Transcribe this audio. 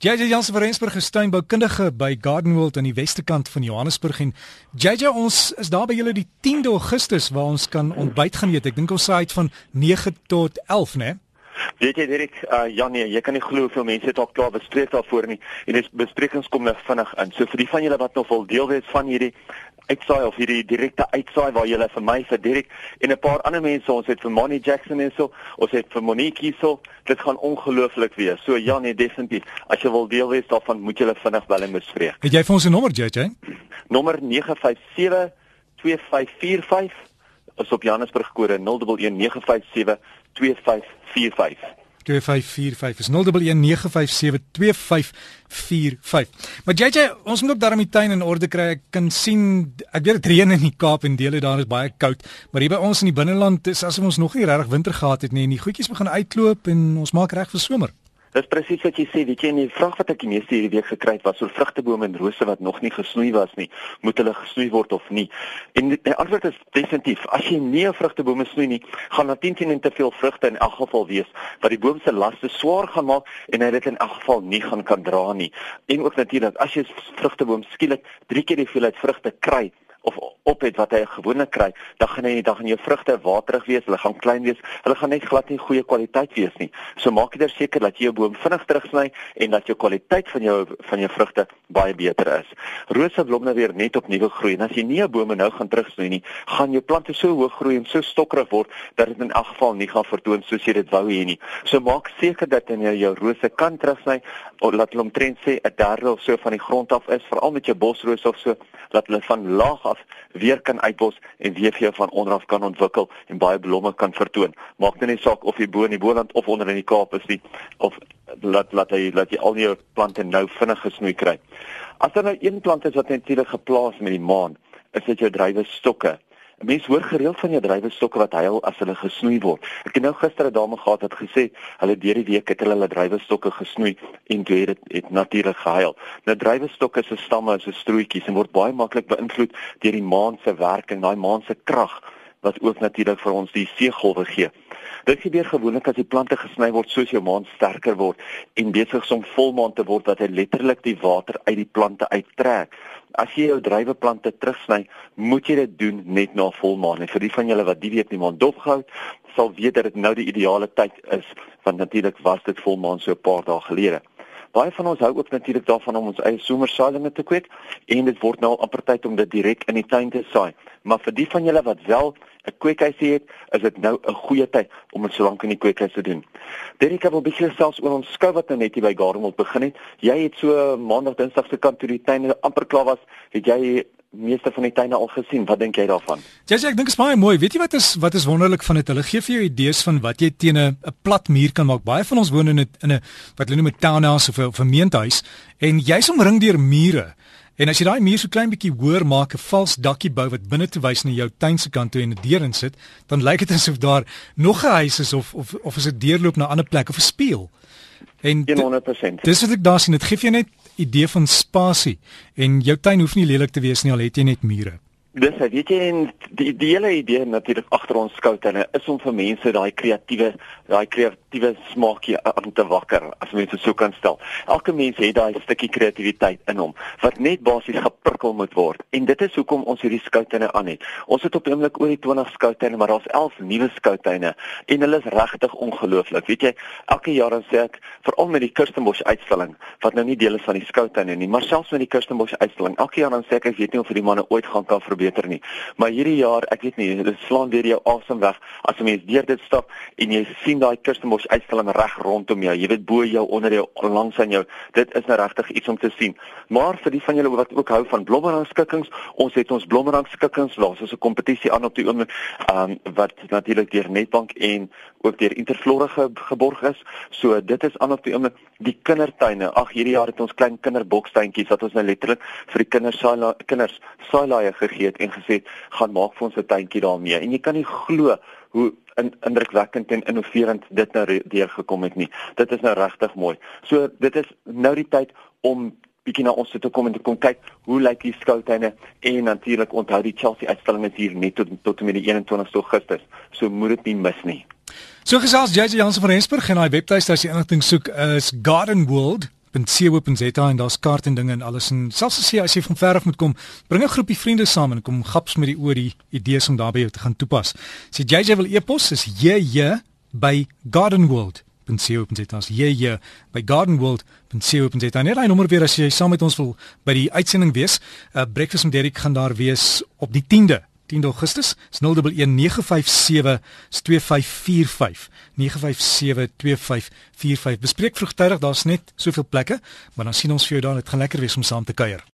JJ Jansen van Rensburg gestuinboukundige by Garden World aan die weste kant van Johannesburg en JJ ons is daar by julle die 10de Augustus waar ons kan ontbyt gaan eet. Ek dink ons sê uit van 9 tot 11, né? Weet jy Dirk, uh, ja nee, jy kan nie glo hoeveel mense het al klaar bespreek daarvoor nie en dis besprekings kom nou vinnig in. So vir die van julle wat nog wil deel wees van hierdie uitsaai of hierdie direkte uitsaai waar jy vir my vir Dirk en 'n paar ander mense ons het vir Money Jackson en so, ons het vir Monique hierso. Dit gaan ongelooflik wees. So ja nee, definitief. As jy wil deel wees daarvan, moet jy hulle vinnig bel en bespreek. Het jy vir ons 'n nommer, JJ? Nommer 957 2545 is op Johannesburg kode 011 957 2545. 2545 is 0119572545. Maar JJ, ons moet ook daarmee die tuin in orde kry. Ek kan sien ek weet dit reën in die Kaap en dele daar is baie koud, maar hier by ons in die binneland is asof ons nog nie regtig winter gehad het nie en die goedjies begin uitloop en ons maak reg vir somer. Dis presies wat jy sê, weet jy, en die vraag wat ek die meeste hierdie week gekry het was oor vrugtebome en rose wat nog nie gesnoei was nie, moet hulle gesnoei word of nie? En die, antwoord is definitief, as jy nie 'n vrugtebome snoei nie, gaan daar teen teen te veel vrugte in elk geval wees wat die boom se laste swaar gaan maak en hy dit in elk geval nie gaan kan dra nie. En ook natuurlik, as jy vrugteboom skielik 3 keer die hoeveelheid vrugte kry, of op het wat hy gewoonlik kry, dan gaan hy dan gaan jou vrugte waterig wees, hulle gaan klein wees, hulle gaan net glad nie goeie kwaliteit wees nie. So maak jy seker dat jy jou boom vinnig terugsny en dat jou kwaliteit van jou van jou vrugte baie beter is. Rose blom nou weer net opnuwe groei en as jy nie 'n boom nou gaan terugsny nie, gaan jou plante so hoog groei en so stokkerig word dat dit in elk geval nie gaan vertoon soos jy dit wou hê nie. So maak seker dat jy jou rose kan terugsny of laat hulle omtrent sê 'n derde of so van die grond af is, veral met jou bosrose of so, dat hulle van laag af weer kan uitbos en weer vir jou van onder af kan ontwikkel en baie blomme kan vertoon. Maak dit nie saak of jy bo in die Boland of onder in die Kaap is nie of laat laat hy laat jy al jou plante nou vinnig gesnoei kry. As daar nou een plant is wat natuurlik geplaas met die maan, is dit jou drywe stokke. 'n Mens hoor gereeld van jou drywestokke wat huil as hulle gesnoei word. Ek het nou gister 'n dame gehad wat gesê hulle deur die week het hulle hulle drywestokke gesnoei en toe het dit natuurlik gehuil. Nou drywestokke se stamme is so strootjies en word baie maklik beïnvloed deur die maan se werking, daai maan se krag wat ook natuurlik vir ons die seegolwe gee. Dit gebeur gewoonlik as die plante gesny word soos jou maan sterker word en besig is om volmaan te word dat hy letterlik die water uit die plante uittrek. As jy jou dryweplante terugsny, moet jy dit doen net na volmaan. En vir die van julle wat die weet nie maan dopgehou, sal weet dat dit nou die ideale tyd is want natuurlik was dit volmaan so 'n paar dae gelede. Baie van ons hou ook natuurlik daarvan om ons eie somersaailinge te kweek en dit word nou amper tyd om dit direk in die tuin te saai. Maar vir die van julle wat wel 'n kweekhuisie het, is dit nou 'n goeie tyd om dit solank in die kweekhuis te doen. Derek het wel bietjie selfs oor ons skou wat nou net hier by Gardenwold begin het. Jy het so maandag dinsdag se kant toe die tuin amper klaar was, het jy meeste van die tuine al gesien. Wat dink jy daarvan? Ja, ek dink dit is baie mooi. Weet jy wat is wat is wonderlik van dit? Hulle gee vir jou idees van wat jy teen 'n 'n plat muur kan maak. Baie van ons woon in 'n in 'n wat hulle noem 'n townhouse of 'n gemeentehuis en jy's omring deur mure. En as jy daai muur so klein bietjie hoër maak, 'n vals dakkie bou wat binne toe wys na jou tuin se kant toe en 'n deur insit, dan lyk dit asof daar nog 'n huis is of of of is dit deurloop na 'n ander plek of 'n spieël. En 100%. Dis wat ek daar sien, dit gee vir jou net idee van spasie en jou tuin hoef nie lelik te wees nie al het jy net mure. Dis hy, weet jy en die die hele idee natuurlik agter ons skoutuine is om vir mense daai kreatiewe daai kreatiewe smaakie aan te wakker as mense so kan stel. Elke mens het daai stukkie kreatiwiteit in hom wat net basies geprikkel moet word. En dit is hoekom ons hierdie skoutuine aan het. Ons het op oomblik oor die 20 skoutuine, maar daar's 11 nuwe skoutuine en hulle is regtig ongelooflik. Weet jy, elke jaar dan sê ek veral met die Kirstenbosch uitstalling wat nou nie deel is van die skoutuine nie, maar selfs met die Kirstenbosch uitstalling. Elke jaar dan sê ek ek weet nie of vir die manne ooit gaan kan verbeter beter nie. Maar hierdie jaar, ek weet nie, dit slaan weer jou asem weg as 'n mens deur dit stap en jy sien daai Kirstenbosch uitstalling reg rondom jou. Jy weet bo jou, onder jou, langs aan jou. Dit is nou regtig iets om te sien. Maar vir die van julle wat ook hou van blommerangskikkings, ons het ons blommerangskikkings, daar's so 'n kompetisie aan op die oomblik, ehm um, wat natuurlik deur Netbank en ook deur Interflora ge geborg is. So dit is aan op die oomblik die kindertuine. Ag hierdie jaar het ons klein kinderbokstuintjies wat ons nou letterlik vir die kinders saai kinders saai gegee het en gesê gaan maak vir ons 'n tuintjie daarmee. En jy kan nie glo hoe in, indrukwekkend en innoverend dit nou deurgekom het nie. Dit is nou regtig mooi. So dit is nou die tyd om bietjie na ons toe kom en te kom kyk hoe lyk die skoutuine en natuurlik onthou die Chelsea uitstalling is hier net tot tot met die 21ste Augustus. So moet dit nie mis nie. So gesels JJ Jansen van Rensburg en hy webtuiste as jy inligting soek is Garden World .co.za en daar's kaart en dinge en alles en selfs as jy as jy van ver af moet kom, bring 'n groepie vriende saam en kom gaps met die oor die idees om daarby te gaan toepas. As jy JJ wil e-pos, is JJ by gardenworld.co.za. JJ by gardenworld.co.za. Net daai nommer weer as jy saam met ons wil by die uitsending wees. 'n uh, Breakfast met Derek gaan daar wees op die 10de 10 Augustus is 0119572545 9572545 bespreek vroegtydig daar's net soveel plekke maar dan sien ons vir jou daar dit gaan lekker wees om saam te kuier